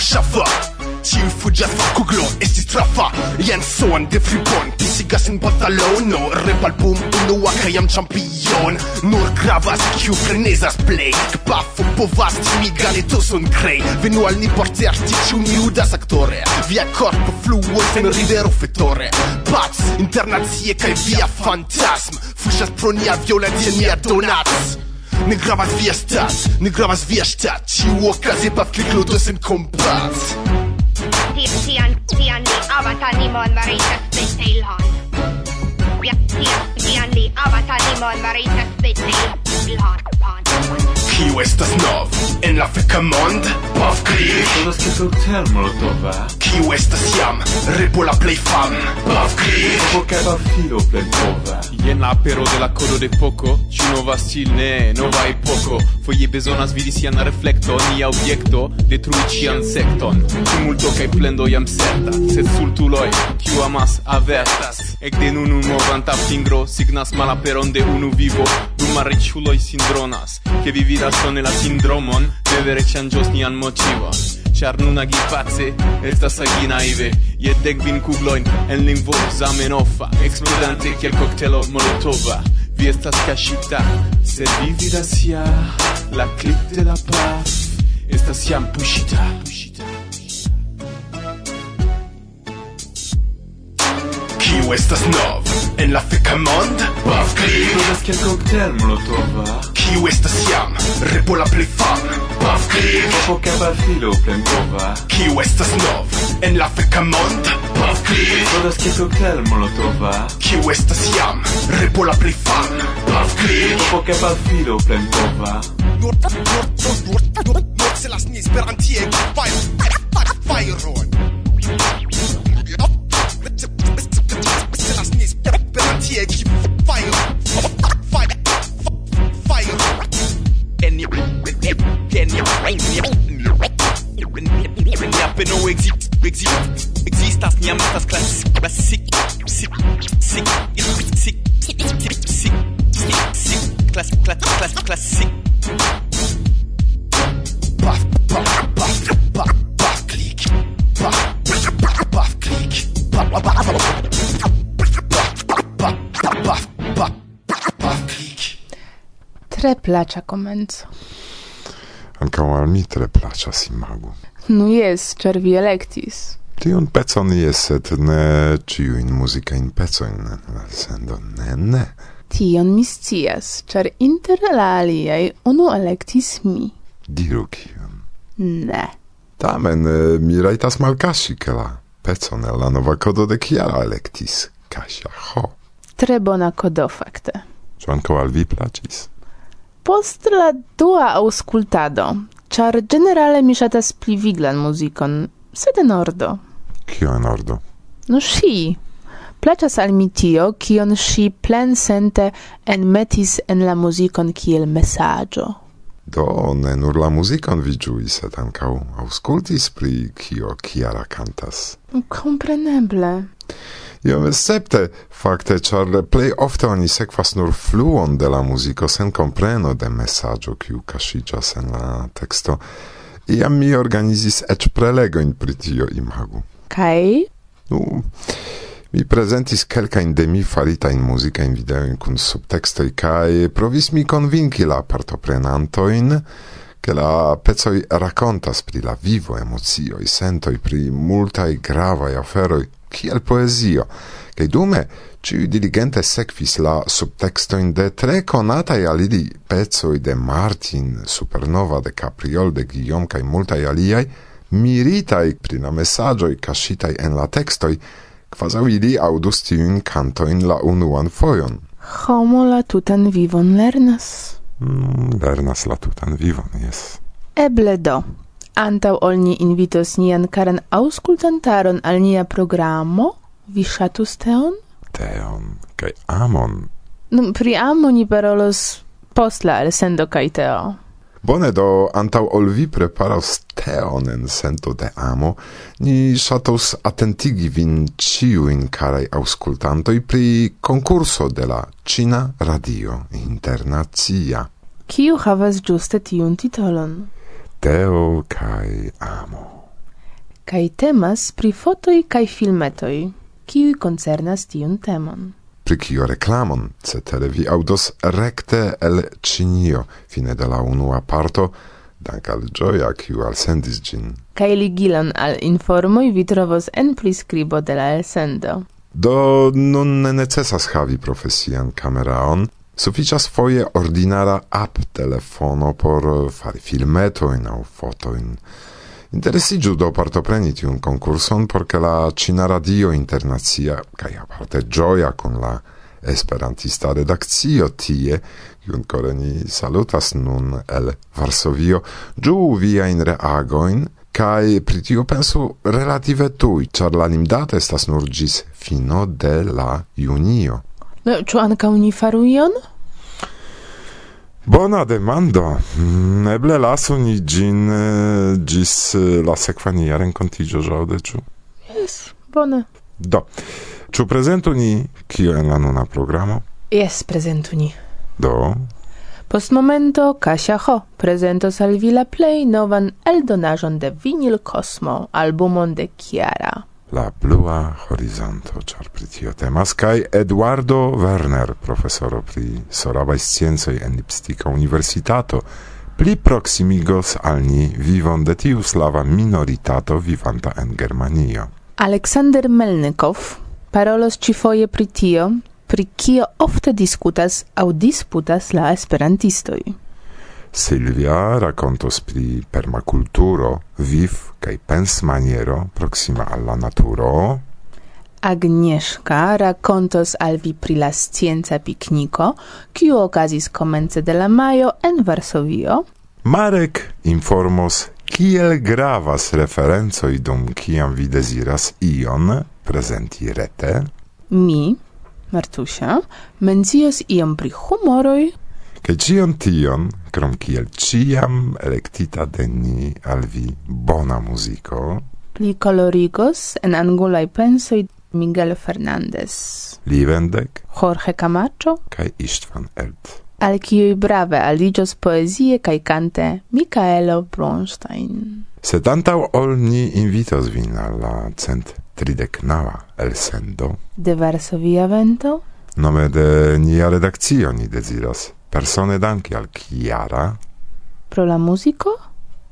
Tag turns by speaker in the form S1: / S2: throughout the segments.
S1: ŝafa Ĉiuj fuĝas kuglon estis trafa. Jen son de fripon Pisigas in batalono Repalbum unua ca jam champion. Nur gravas kiu frenezas plej Kpafo povas timigan etoson crei. Venu al ni por certi ĉu ni udas actore. Via corpo fluo en rivero fettore Pac internazie ca via fantasm. Fuŝas pro nia violentia nia donats Ne gravas via stat, ne gravas via stat. Ciu okaze pa fliklodo sen kompas
S2: Tian, tian li avata nimon varitas betelon Tian li avata nimon varitas betelon Lord Pond
S1: kiu estas nov en la feka mond? Pov kri.
S3: Sonas ke surter molotova
S1: kiu estas jam repo la plej fam? Pov
S3: kri. Vokaba filo plenpova
S4: jen la apero de la kodo de poko ĉu nova stil ne nova epoko. Foje bezonas vidi sian reflekton nia objekto detrui cian sekton. Tumulto kaj plendo jam certa? Sed sultuloj kiu amas avertas. Ekde nun un movanta fingro signas malaperon de unu vivo. Dum malriĉuloj sindronas. Ke vi vidas persone la sindromon de vere ŝanĝos nian motivon char nun agipace estas aginaive je dekvin kugloin en lingvo zamenhofa explodante kiel koktelo molotova. Vi estas kaŝita se vi vidas ja la clip de la paz estas jam pushita.
S1: Kiu estas nov en la feka mond? Bavkli!
S3: Vidas kiel cocktail molotova?
S1: kiu estas jam? Repo la plej fama.
S3: Pafklik Pokebar filo plenpova
S1: Kiu estas nov? En la feka monta Pafklik
S3: Volas ki koktel molotova.
S1: Kiu estas jam? Repo la plej fama.
S3: Pafklik Pokebar filo
S1: plenpova Se las ni esperantie Fajro Fajro Se las ni esperantie no exi exi existas ni amastas classic classic sic sic sic sic sic sic class class class classic Puff, puff, paf paf puff, paf paf puff, puff, paf paf puff, paf paf paf paf puff, click.
S5: Tre plaĉa komenco.
S6: Ankaŭ al mi tre plaĉas imago.
S5: Nu jes, ĉar vi elektis.
S6: Tion pecon jes, sed ne ĉiujn muzikajn pecojn la sendo ne ne.
S5: Tion mi scias, ĉar inter la aliaj unu elektis mi.
S6: Diru kion.
S5: Ne.
S6: Tamen eh, mi rajtas malkaŝi ke la pecon el la nova kodo de kiara elektis Kasia Ho.
S5: Tre bona kodo fakte.
S6: Ĉu ankaŭ al vi plaĉis?
S5: Post la dua aŭskultado Char generale mi shatas pli viglan muzikon, sed en ordo.
S6: Kio en ordo?
S5: No si. Placas al mi tio, kion si plen sente en metis en la muzikon kiel mesaĝo.
S6: Do ne nur la muzikon vi ĝuis, sed ankaŭ aŭskultis pri kio Kiara kantas.
S5: Kompreneble.
S6: Iom escepte, fakte, ĉar plej ofte oni sekvas nur fluon de la muziko sen kompreno de mesaĝo kiu kaŝiĝas en la teksto. Iam mi organizis eĉ prelegojn pri tio imagu.
S5: Kaj? Okay.
S6: Nu, Mi presentis kelkajn de mi faritajn muzikajn videojn kun subtekstoj kaj provis mi konvinki la partoprenantojn, ke la pecoj rakontas pri la vivo emocioj, sentoj pri multaj gravaj aferoj, kiel poezio, kaj dume ci diligente sekvis la subtextoin de tre alidi pezzo pezoi de Martin, Supernova, de Capriol, de Guillaume, cae multai aliai, miritai pri la messagioi cascitai en la textoi, quasau ili aŭdus tiujn kantojn la unuan fojon.
S5: Homo la tutan vivon lernas.
S6: Mm, lernas la tutan vivon, jes.
S5: Eble do. Antau ol ni invitos nian karan auskultantaron al nia programo, vi ŝatus teon?
S6: Teon kaj amon.
S5: Nun pri amo ni parolos post la elsendo kaj teo.
S6: Bone do antau ol vi preparos teon en sento de amo, ni ŝatus atentigi vin ciu in carai auscultantoi pri concurso de la Cina Radio Internazia.
S5: Kiu havas ĝuste tiun titolon?
S6: Teo kai amo.
S5: Kai temas pri fotoi kai filmetoi, kiuj concernas tiun temon
S6: pri kio reklamon, cetere vi audos recte el Cinio, fine de la unua parto, dank al gioia kiu alsendis gin.
S5: Kaj ligilon al informoi vi trovos en priscribo de la elsendo.
S6: Do nun ne necesas havi profesian cameraon, Suficias foje ordinara app telefono por fari filmetoin au fotoin. Interesigiu do partopreni tiun concurson porque la Cina Radio Internazia, cae aparte gioia con la esperantista redakcio tie, kiun kore ni salutas nun el Varsovio, giu via in reagoin, kai pritio pensu relative tui, char la limdato estas nur gis fino de la junio.
S5: No, ĉu ankaŭ ni faru ion?
S6: Bona demando. Mm, eble lasu ni gin eh, gis eh, la sekvan jaren kontigio ĵaŭde, ĉu?
S5: Yes, bone.
S6: Do. Ĉu prezentu ni kio en la nuna programo?
S5: Yes, prezentu ni.
S6: Do.
S5: Post momento Kasia Ho prezentos al vi la plej novan eldonaĵon de Vinyl Cosmo, albumon de Kiara
S6: la blua horizonto, char pri tio temas, kai Eduardo Werner, profesoro pri sorabai sciencoj en lipstica Universitato, pli proximigos al ni vivon de tiu slava minoritato vivanta en Germanio.
S5: Aleksander Melnikov parolos cifoje pri tio, pri kio ofte discutas au disputas la esperantistoj.
S6: Silvia racontos pri permaculturo, viv kaj pens maniero proxima alla naturo.
S5: Agnieszka rakontos al vi pri la scienza pikniko, kiu okazis komence de la maio en Varsovio.
S6: Marek informos kiel gravas referencoj dum kiam vi deziras ion prezenti rete.
S5: Mi, Martusia, mencios iom pri humoroj
S6: che cion tion, krom kiel ciam electita de ni al vi bona muziko,
S5: li colorigos en angulai pensoi Miguel Fernandez,
S6: Livendek,
S5: Jorge Camacho
S6: kai Istvan Elt.
S5: Al kiuj brave aligios poezie kaj cante Michaelo Bronstein.
S6: Sed tantau ol ni invitos vin al la cent el sendo.
S5: de Varsovia Vento,
S6: nome de nia redakcio ni deziras Persone danki al Chiara.
S5: Pro la musico?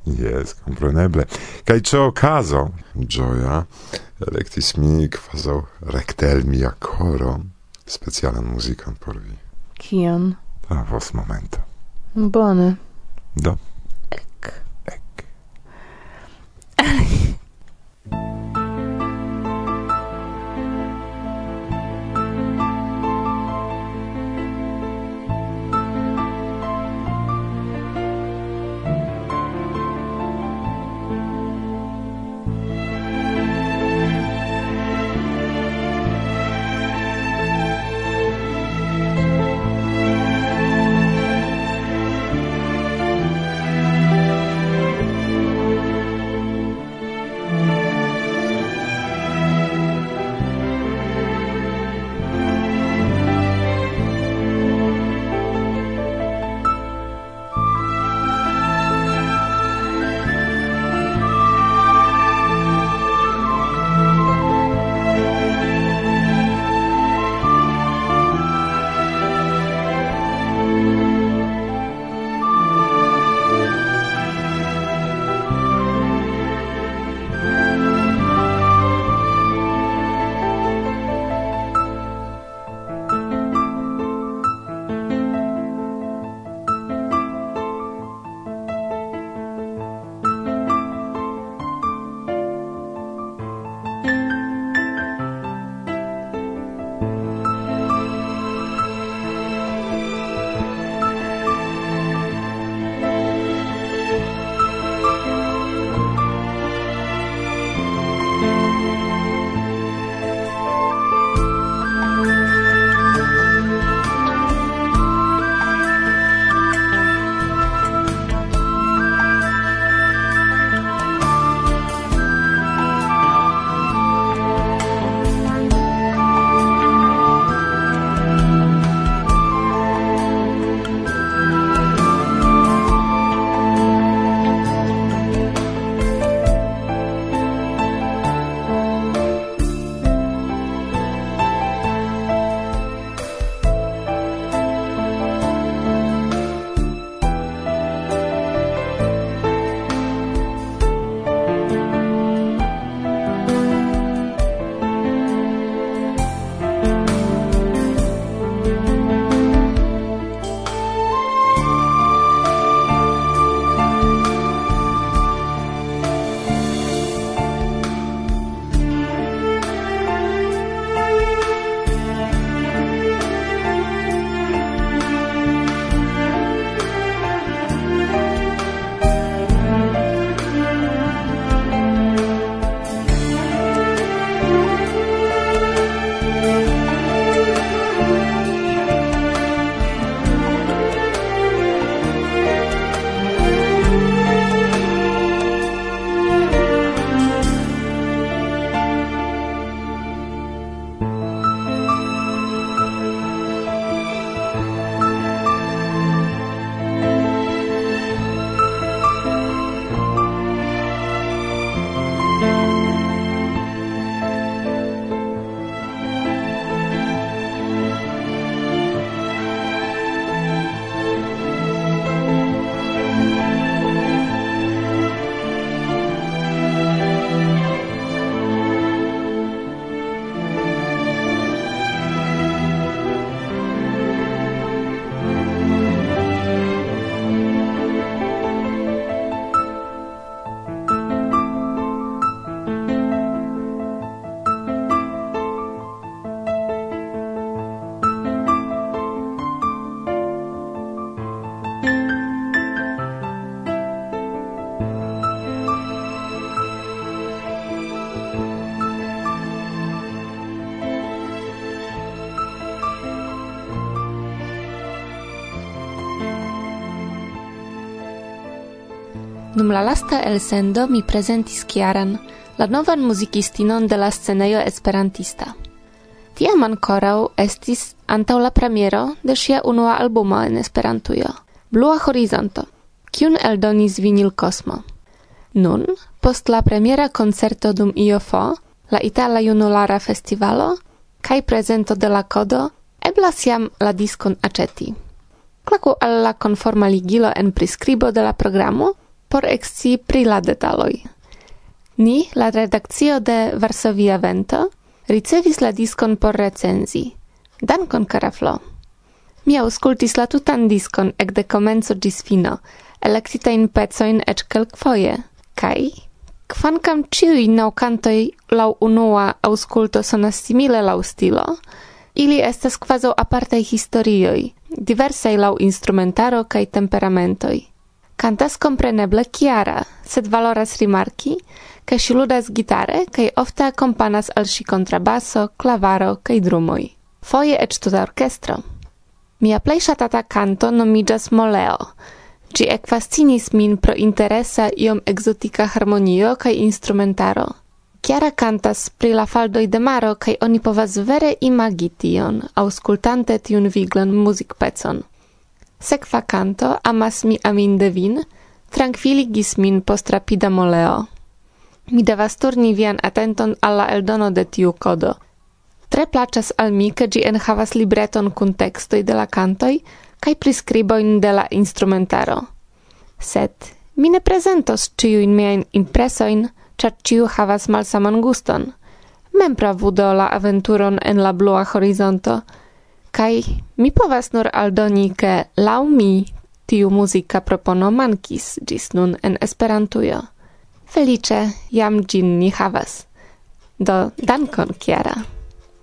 S6: Yes, compreneble. Kaj ciò caso, gioia, electis mi kvazaŭ rektel mia coro, specialan muzikon por vi.
S5: Kion?
S6: Havos momento.
S5: Bone.
S6: Do.
S7: Dum la lasta elsendo mi prezentis Kiaran, la novan muzicistinon de la scenejo esperantista. Tiam ankoraŭ estis antaŭ la premiero de ŝia unua albumo en Esperantujo, Blua Horizonto, kiun eldonis Vinil Kosmo. Nun, post la premiera koncerto dum IOFO, la Itala Junulara Festivalo, kaj prezento de la kodo, eblas jam la diskon aceti. Klaku al la konforma ligilo en priskribo de la programo, por exci pri la detaloi. Ni, la redakcio de Varsovia Vento, ricevis la diskon por recenzi. Dankon, cara Flo! Mi auscultis la tutan diskon ec de comenzo gis fino, electitain pecoin ec quelqufoie, kai, Kvankam ciui naucantoi lau unua ausculto sonas simile lau stilo, ili estas quaso apartei historioi, diversei lau instrumentaro cae temperamentoi. Cantas compreneble chiara, sed valoras rimarchi, che si ludas gitare kaj ofte accompanas al si contrabasso, clavaro, kaj drumoi. Foie eĉ tuta orchestro. Mia plei shatata canto nomigas Moleo. Ci ec fascinis min pro interesa iom exotica harmonio kai instrumentaro. Chiara cantas pri la faldoi de maro kaj oni povas vere imagition, auscultante tiun viglan muzikpecon. Sekva canto amas mi aminde vin, tranquiligis min post rapida moleo. Mi devas turni vian atenton alla eldono de tiu kodo. Tre placas al mi, che gi enhavas libreton cun textoi de la cantoj kaj prescriboin de la instrumentaro. Sed mi ne prezentos ĉiujn miajn impresoin, char ciu havas malsaman guston. Mem pravudo la aventuron en la blua horizonto – Kai mi povas nur aldoni ke lau mi tiu muzika propono mankis gis nun en Esperantujo. Felice jam gin ni havas. Do dankon Kiara.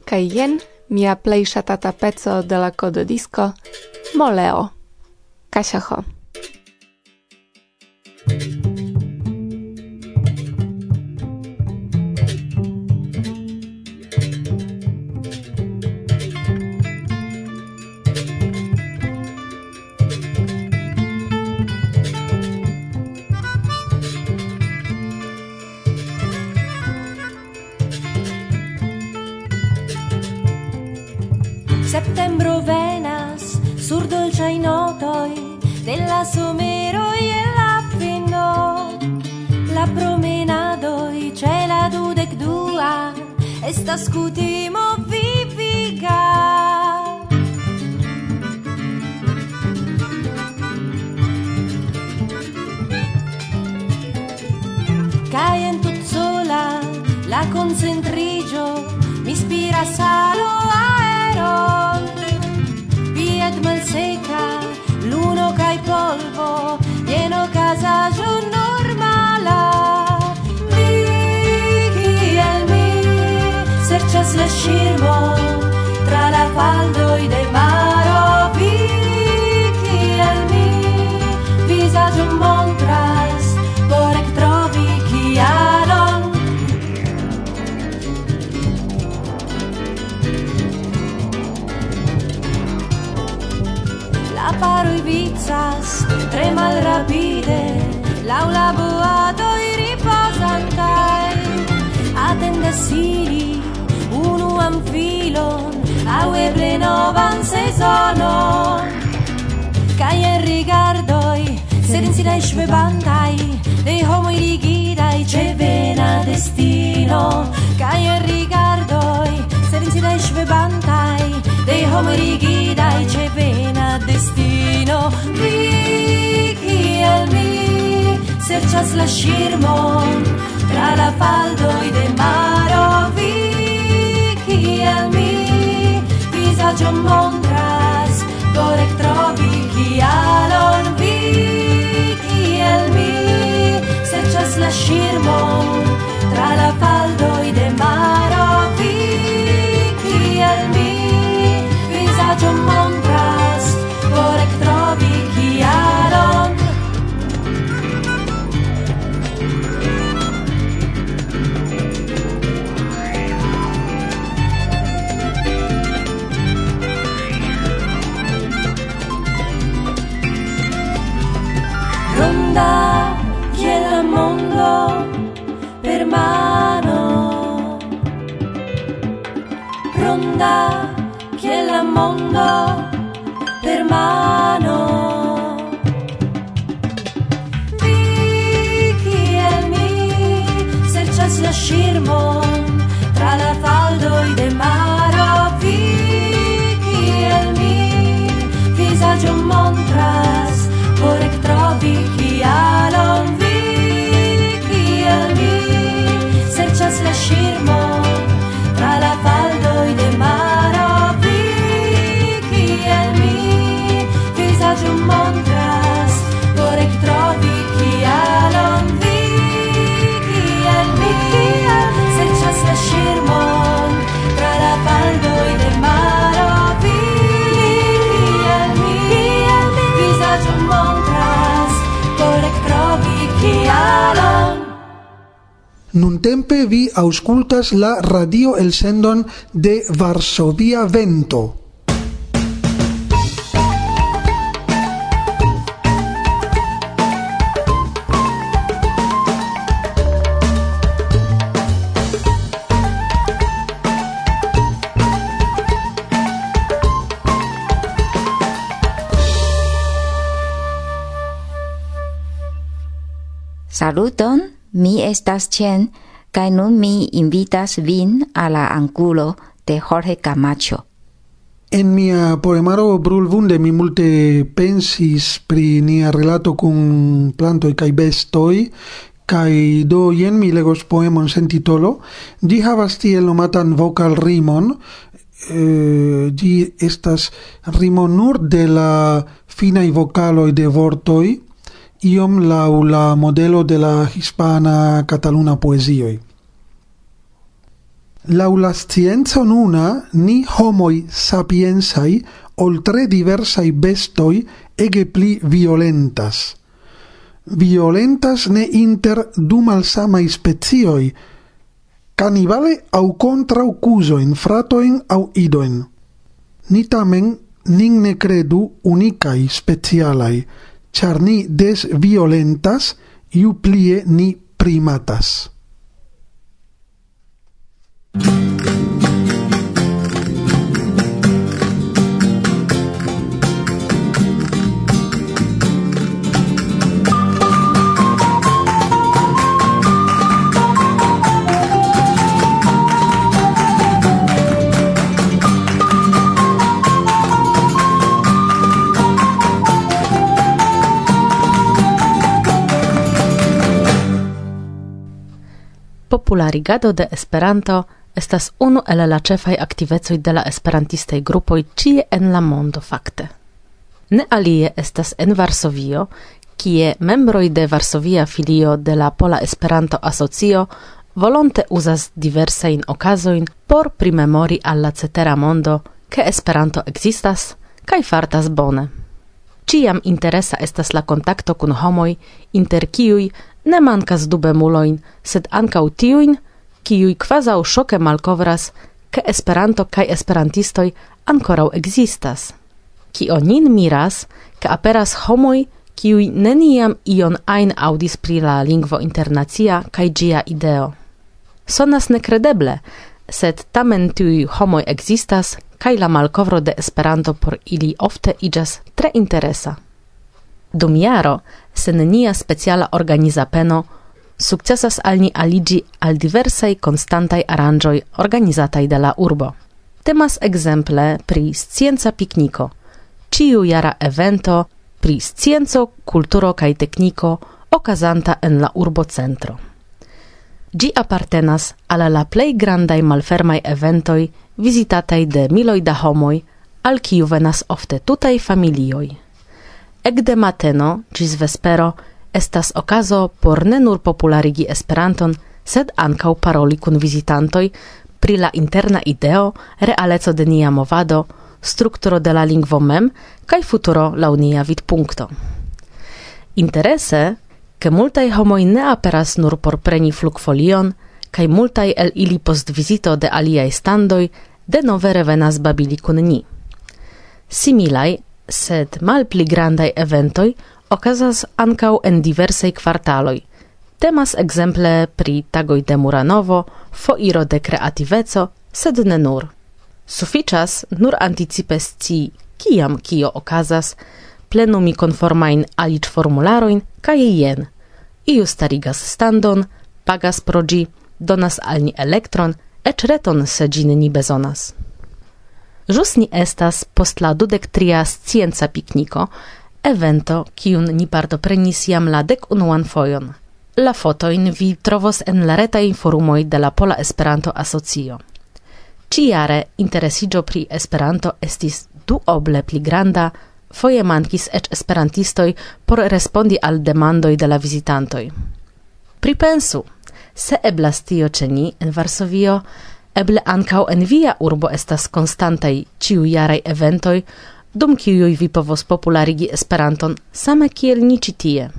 S7: Kai jen mia plej ŝatata peco de la kodo disko Moleo. Kasia Ho.
S8: somero je lapino, la promenado i c'è la dudek dua, sta scutimo viviga. Caen tut sola, la concentrigio, mi ispira salo serĉas la ŝirmo tra la faldo i de maro. Vi al mi visaggio montras por ektrovi kialon la paro i vizas tre malrapide rapide l'aula boatoj i riposantai iri pluan filon, au eble novan sezonon. kai en rigardoj, serencinaj schwebantai dei homoi rigidai ce vena destino. kai en rigardoj, serencinaj schwebantai dei homoi rigidai ce vena destino. Vi kiel mi serĉas la ŝirmon tra la faldoj de maro. anda kiel mondo per mano. Ronda che la mondo per mano. Vi kiel mi serĉas la ŝirmon tra la faldoj de mano
S9: Nuntempe vi auscultas la radio el sendon de Varsovia Vento.
S10: Saluton, Mi estas Chen, kaj nun mi invitas vin a la angulo de Jorge Camacho.
S9: En mia poemaro Brulvunde mi multe pensis pri nia relato kun plantoj kaj bestoj, kai do jen mi legos poemon sen titolo, di havas tiel nomatan vocal rimon, eh, estas rimo nur de la finai vocaloi de vortoi, iom laŭ la modelo de la hispana cataluna poezioj. Lau la scienza nuna, ni homoi sapiensai, oltre diversai bestoi, ege pli violentas. Violentas ne inter du malsamai spezioi, canibale au contra cusoin, fratoin au idoin. Ni tamen nin ne credu unicai specialai, char ni des violentas, iu plie ni primatas.
S11: popularigado de Esperanto estas unu el la ĉefaj aktivecoj de la esperantistaj grupoj ĉie en la mondo fakte. Ne alie estas en Varsovio, kie membroj de Varsovia filio de la Pola Esperanto Asocio volonte uzas diversajn okazojn por primemori al la cetera mondo, ke Esperanto ekzistas kaj fartas bone. Ciam interesa estas la kontakto kun homoj, inter kiuj ne mankas dubemulojn, sed ankaŭ tiujn, kiuj kvazaŭ ŝoke malkovras, ke Esperanto kaj esperantistoj ankoraŭ ekzistas. Kio nin miras, ke aperas homoj, kiuj neniam ion ajn aŭdis pri la lingvo internacia kaj ĝia ideo. Sonas nekredeble, sed tamen tiuj homoj ekzistas kaj la malkovro de Esperanto por ili ofte iĝas tre interesa. Dum jaro, sen nia speciala organiza peno, sukcesas al ni aligi al diversaj konstantaj aranĝoj organizataj de la urbo. Temas ekzemple pri scienca pikniko, ciu jara evento pri scienco, kulturo kaj tekniko okazanta en la urbocentro. Gi apartenas al la plej grandaj malfermaj eventoj vizitataj de miloj da homoj, al kiu venas ofte tutaj familioj. Ekde mateno gis vespero estas okazo por ne nur popularigi Esperanton, sed ankaŭ paroli kun vizitantoj pri la interna ideo, realeco de nia movado, strukturo de la lingvo mem kaj futuro laŭ nia vidpunkto. Interese, ke multaj homoj ne aperas nur por preni flugfolion, kaj multaj el ili post vizito de aliaj standoj denove revenas babili kun ni. Similaj sed malpli grandai eventoi okazas ankaŭ en diversaj kvartaloj. Temas ekzemple pri tagoj de Muranovo, foiro de kreativeco, sed ne nur. Sufiĉas nur anticipe scii, kiam kio okazas, plenumi konformajn alic formularoin, kaj jen. Iu starigas standon, pagas progi, donas al ni elektron, eĉ reton se ni bezonas. Jus ni estas post la dudek tria scienca pikniko, evento kiun ni partoprenis jam la dek unuan fojon. La fotoin vi trovos en la reta forumoj de la Pola Esperanto Asocio. Ciare interesigio pri Esperanto estis duoble pli granda, foje mankis eĉ esperantistoj por respondi al demandoj de la vizitantoj. Pripensu, se eblas tio ĉe ni en Varsovio, Eble ankaŭ en via urbo estas konstantaj ĉiujaraj eventoj, dum kiuj vi povos popularigi Esperanton same kiel ni ĉi tie.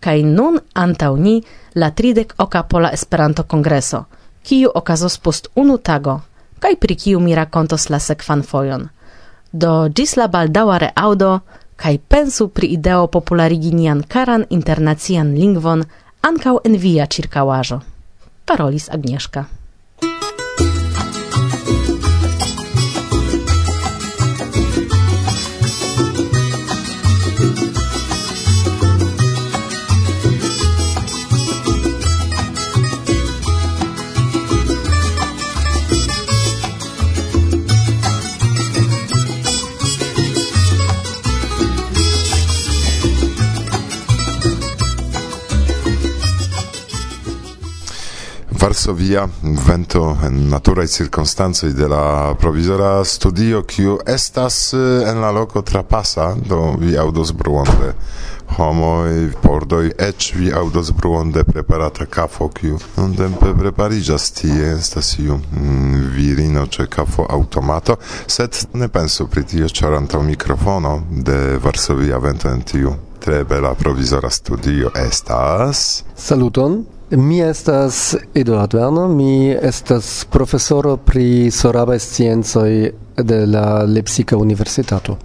S11: Kaj nun antaŭ ni la tridek oka Pola Esperanto-Kongreso, kiu okazos post unu tago, kaj pri kiu mi rakontos la sekvan fojon. Do ĝis la baldaŭa reaŭdo kaj pensu pri ideo popularigi nian karan internacian lingvon ankaŭ en via ĉirkaŭaĵo. Parolis Agnieszka.
S6: Varsovia vento en naturaj circostanze de la provisora studio kiu estas eh, en la loco trapasa do vi audos bruonde homoj Pordoi Et vi audos bruonde preparata kafo kiu nuntempe prepariĝas tie estas iu mm, virino ce kafo automato sed ne pensu pri tio ĉar antaŭ mikrofono de Varsovia vento en tiu tre bela provisora studio estas
S12: saluton. Mi estas Eduard Werner, mi estas profesoro pri sorabaj sciencoj de la Lepsika Universitato.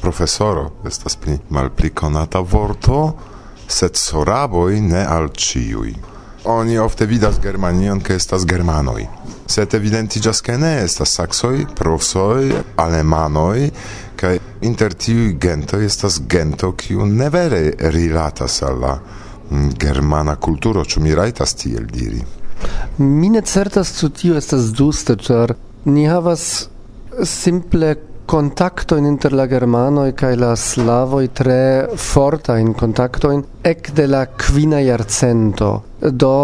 S6: Profesoro estas pli malpli konata vorto, sed soraboj ne al ĉiuj. Oni ofte vidas Germanion, ke estas germanoj. Sed evidentiĝas, ke ne estas saksoj, prosoj, alemanoj, kaj inter tiuj gentoj estas gento, kiu ne vere rilatas al la Mm, germana kulturo, ĉu mi rajtas tiel diri?
S12: Mi ne certas ĉu tio estas ĝuste, ĉar ni havas simple kontakto inter la germanoj kaj la slavoj tre forta in contactoin ek de la kvina jarcento Do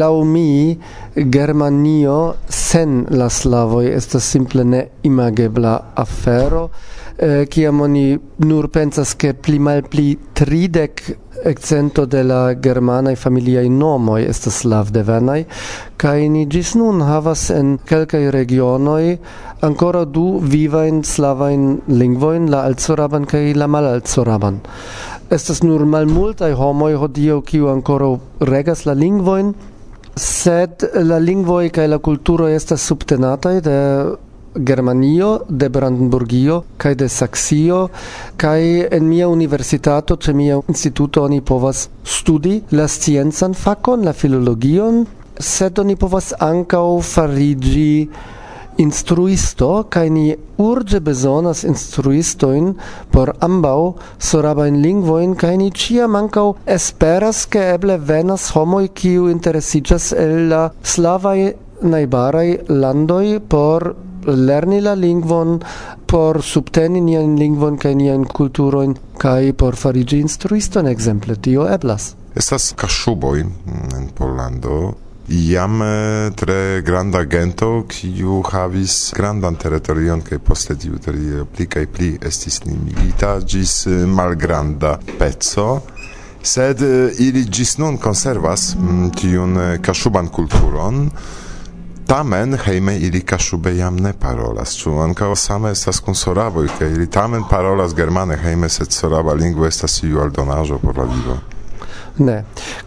S12: laŭ mi Germanio sen la slavoj estas simple ne imagebla afero, eh, kiam oni nur pensas ke pli mal pli Accento de la germana i familia i nomo est slav de venai kaj ni gis nun havas en kelka regionoi ancora du viva in slava in lingvoin la alzoraban kai la malalcoraban. Estas nur mal multai homoi hodio kiu ancora regas la lingvoin sed la lingvoi kai la kulturo estas subtenata de Germanio, de Brandenburgio kai de Saxio, kai en mia universitato ce mia instituto oni povas studi la scienzan fakon, la filologion, sed oni povas ankaŭ farigi instruisto kai ni urge bezonas instruistoin por ambau sorabain lingvoin, kai ni ĉiam ankaŭ esperas che eble venas homoj kiu interesigas el la slavaj najbaraj landoj por lerni la lingvon por subteni nian lingvon kaj nian kulturojn kaj por fariĝi instruiston ekzemple tio eblas.
S6: Estas kaŝuboj en Pollando. Iam eh, tre granda gento kiu havis grandan teritorion kaj poste tiu teritorio pli kaj pli estis limigita ĝis eh, malgranda peco. Sed eh, ili ĝis nun konservas mm, tiun kaŝuban kulturon. Tamen heime ili kaszube jam ne parolas, ĉu anka same estas kun soraboj, ili tamen parolas germane heime, sed soraba lingvo estas iu aldonaĵo por la vivo.
S12: Ne.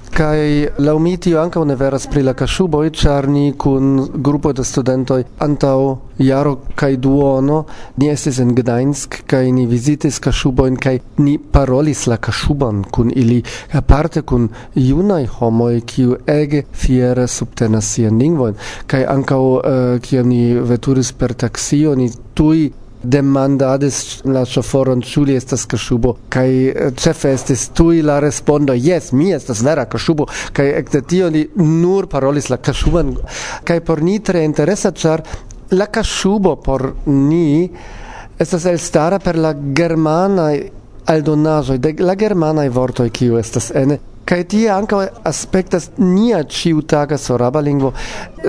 S12: Kai la tio ankaŭ ne vera pri la kaŝuboj, ĉar kun grupo de studentoj antau jaro kaj duono ni estis en Gdańsk kaj ni vizitis kaŝubojn kaj ni parolis la kaŝuban kun ili, aparte kun junaj homoj, kiu ege fiere subtenas sian lingvon Kaj ankaŭ uh, kiam ni veturis per taksio, ni tuj demandadis la soforon ĉu li estas kaŝubo kaj eh, ĉefe estis tuj la respondo jes mi estas vera kaŝubo kaj ekde tio li nur parolis la kaŝuban kaj por ni tre interesa ĉar la kaŝubo por ni estas elstara per la germana aldonazo de la germanaj vortoj kiu estas ene kai ti anche aspektas nia ĉiutaga soraba lingvo,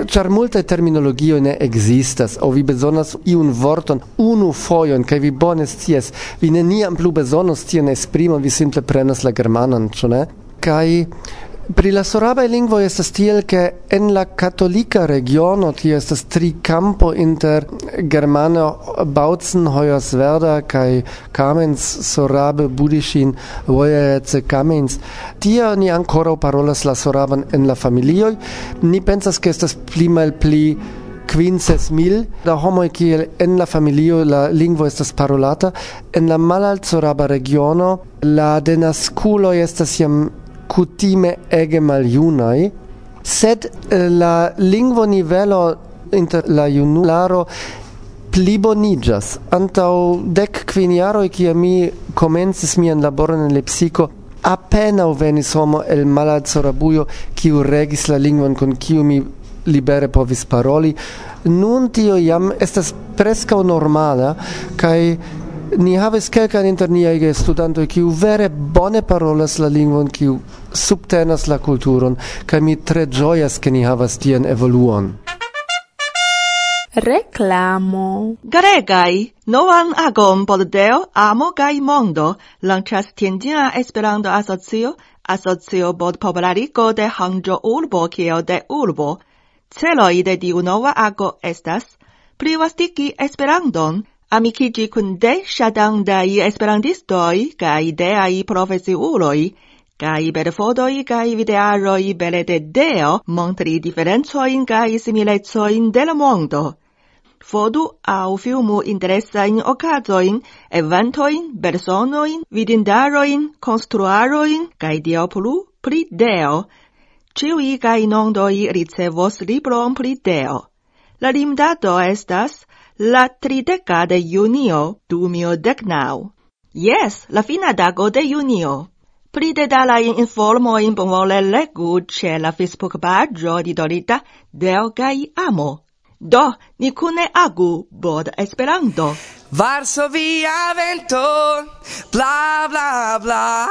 S12: char multe terminologio ne existas o vi bezonas iun vorton unu foion kai vi bones ties vi neniam plu bezonos tion esprimon, vi simple prenas la germanan, ĉu ne? kai Pri la sorabai lingvo estas tiel ke en la katolika regiono tie estas tri campo inter germano Bautzen, Hoyerswerda kaj Kamenz, Sorabe, Budišin, Vojerce, Kamenz. Tie ni ankoraŭ parolas la soraban en la familioj. Ni pensas ke estas pli malpli quinces mil da homo kiel en la familio la lingvo estas parolata en la malalcoraba regiono la denasculo estas jam cutime ege maliunai, sed eh, la lingvonivelo inter la junularo plibonigas. Antau dec quin jaroj, cia mi komencis mian laboron in lepsico, appena venis homo el Malazarabujo, kiu regis la lingvon, con kiu mi libere povis paroli. Nun tio jam estas preskaŭ normala kai ni havis kelkajn inter niaj studantoj, kiu vere bone parolas la lingvon, kiu subtenas la kulturon kaj mi tre ĝojas ke ni havas tian evoluon.
S13: Reklamo. Garegai, novan agon por Deo, amo gai mondo, lanchas tiendina esperando Asocio, asocio bod popularigo de Hangzhou urbo kiel de urbo. Celoi de diu nova ago estas privastiki esperandon, amikiĝi kun de ŝatandaj esperantistoj kaj profesi uloi, kai belfodoi kai videaroi bele de Deo montri differenzoin kai similezoin in del mondo. Fodu au filmu interesain ocasoin, eventoin, personoin, vidindaroin, construaroin, kai diopolu pri Deo. Ciui kai nondoi ricevos libron pri Deo. La limdato estas la trideca de junio, du mio decnau. Yes, la fina dago de junio. Pri informo in bonvole legu ĉe la Facebook pagio di Dorita Deo Gai Amo. Do, ni cune agu bod Esperanto.
S14: Varsovia vento, bla bla bla.